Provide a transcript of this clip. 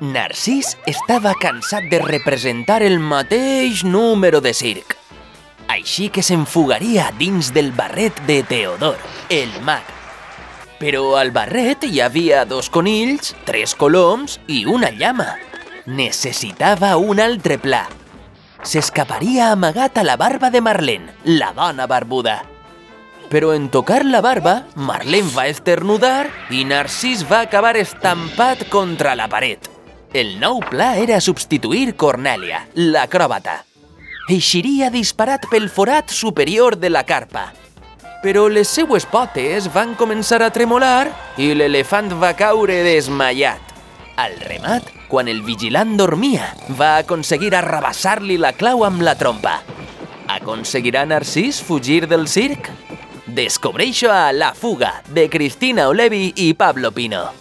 Narcís estava cansat de representar el mateix número de circ. Així que s'enfugaria dins del barret de Teodor, el mag. Però al barret hi havia dos conills, tres coloms i una llama. Necessitava un altre pla. S'escaparia amagat a la barba de Marlene, la dona barbuda. Però en tocar la barba, Marlene va esternudar i Narcís va acabar estampat contra la paret. El nou pla era substituir Cornèlia, l'acròbata. Eixiria disparat pel forat superior de la carpa. Però les seues potes van començar a tremolar i l'elefant va caure desmaiat. Al remat, quan el vigilant dormia, va aconseguir arrabassar-li la clau amb la trompa. Aconseguirà Narcís fugir del circ? Descobreixo a La fuga, de Cristina Olevi i Pablo Pino.